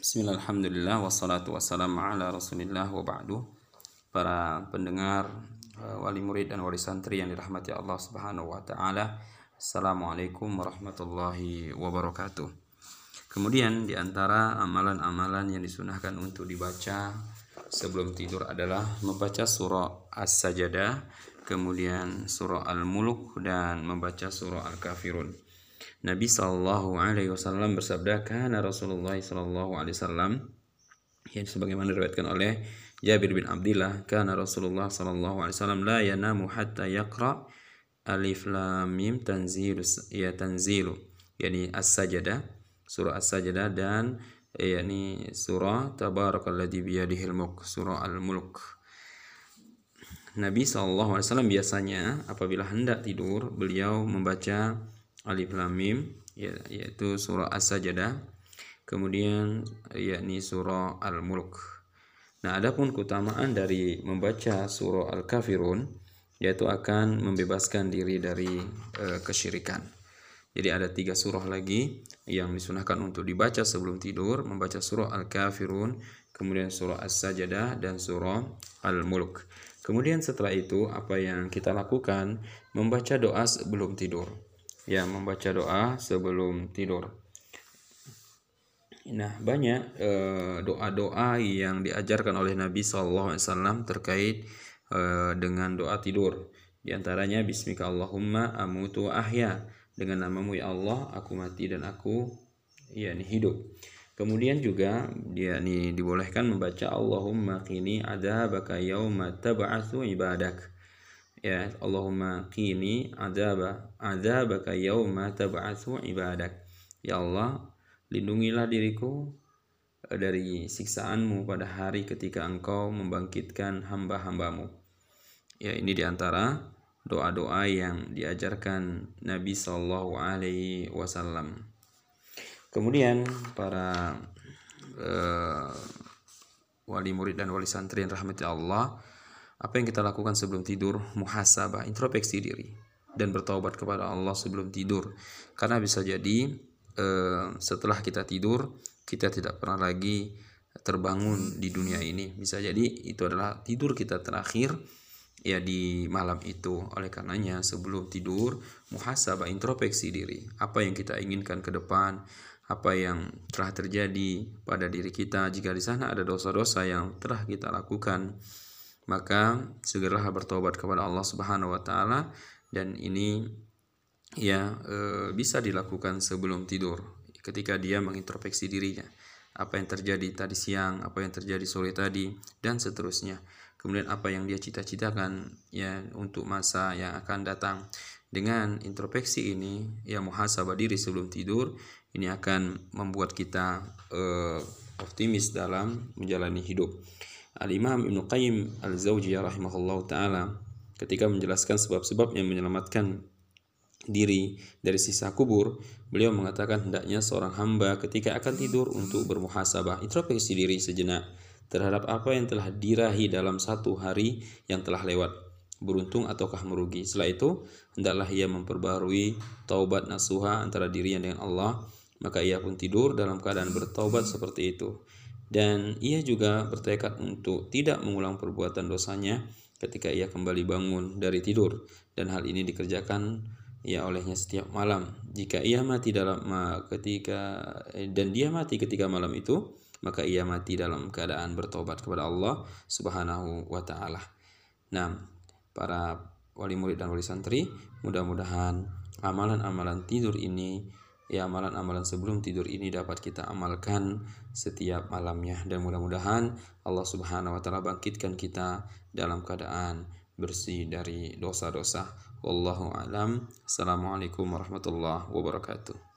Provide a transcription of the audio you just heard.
Bismillah, alhamdulillah, wassalatu wassalamu ala rasulillah wa ba'du. Para pendengar, eh, wali murid dan wali santri yang dirahmati Allah subhanahu wa ta'ala Assalamualaikum warahmatullahi wabarakatuh. Kemudian di antara amalan-amalan yang disunahkan untuk dibaca sebelum tidur adalah membaca surah As-Sajadah Kemudian surah Al-Muluk dan membaca surah Al-Kafirun Nabi Shallallahu Alaihi Wasallam bersabda, karena Rasulullah Shallallahu Alaihi Wasallam yang sebagaimana diriwayatkan oleh Jabir bin Abdullah, karena Rasulullah Shallallahu Alaihi Wasallam la yanamu hatta yakra alif lam mim tanzilu ya tanzilu yakni as-sajadah surah as-sajadah dan yakni surah tabarakalladzi biyadihil mulk surah al-mulk. Nabi SAW biasanya apabila hendak tidur beliau membaca alif lam mim ya, yaitu surah as-sajdah. Kemudian yakni surah al-mulk. Nah adapun keutamaan dari membaca surah al-kafirun yaitu akan membebaskan diri dari e, kesyirikan. Jadi ada tiga surah lagi yang disunahkan untuk dibaca sebelum tidur. Membaca surah al-kafirun kemudian surah as-sajdah dan surah al-mulk. Kemudian setelah itu apa yang kita lakukan? Membaca doa sebelum tidur ya membaca doa sebelum tidur. Nah, banyak eh, doa-doa yang diajarkan oleh Nabi SAW terkait eh, dengan doa tidur. Di antaranya Bismika Allahumma amutu ahya. Dengan namamu ya Allah, aku mati dan aku ya ini hidup. Kemudian juga dia ini dibolehkan membaca Allahumma qini adzabaka yauma tab'atsu ibadak ya Allahumma qini adzaba adzabaka yauma tab'atsu ibadak. Ya Allah lindungilah diriku eh, dari siksaanmu pada hari ketika engkau membangkitkan hamba-hambamu. Ya ini di antara doa-doa yang diajarkan Nabi Shallallahu Alaihi Wasallam. Kemudian para uh, wali murid dan wali santri yang rahmati Allah apa yang kita lakukan sebelum tidur? Muhasabah introspeksi diri dan bertobat kepada Allah sebelum tidur. Karena bisa jadi eh, setelah kita tidur kita tidak pernah lagi terbangun di dunia ini. Bisa jadi itu adalah tidur kita terakhir ya di malam itu. Oleh karenanya sebelum tidur muhasabah introspeksi diri. Apa yang kita inginkan ke depan apa yang telah terjadi pada diri kita. Jika di sana ada dosa-dosa yang telah kita lakukan maka segeralah bertobat kepada Allah Subhanahu wa taala dan ini ya e, bisa dilakukan sebelum tidur ketika dia mengintrospeksi dirinya apa yang terjadi tadi siang, apa yang terjadi sore tadi dan seterusnya. Kemudian apa yang dia cita-citakan ya untuk masa yang akan datang. Dengan introspeksi ini ya muhasabah diri sebelum tidur ini akan membuat kita e, optimis dalam menjalani hidup. Al-Imam Ibn Qayyim Al-Zawjiyah rahimahullah ta'ala ketika menjelaskan sebab-sebab yang menyelamatkan diri dari sisa kubur, beliau mengatakan hendaknya seorang hamba ketika akan tidur untuk bermuhasabah, introspeksi diri sejenak terhadap apa yang telah dirahi dalam satu hari yang telah lewat, beruntung ataukah merugi. Setelah itu, hendaklah ia memperbarui taubat nasuha antara dirinya dengan Allah, maka ia pun tidur dalam keadaan bertaubat seperti itu dan ia juga bertekad untuk tidak mengulang perbuatan dosanya ketika ia kembali bangun dari tidur dan hal ini dikerjakan ya olehnya setiap malam jika ia mati dalam ketika dan dia mati ketika malam itu maka ia mati dalam keadaan bertobat kepada Allah Subhanahu wa taala. Nah, para wali murid dan wali santri, mudah-mudahan amalan-amalan tidur ini ya amalan-amalan sebelum tidur ini dapat kita amalkan setiap malamnya dan mudah-mudahan Allah Subhanahu wa taala bangkitkan kita dalam keadaan bersih dari dosa-dosa. Wallahu alam. Assalamualaikum warahmatullahi wabarakatuh.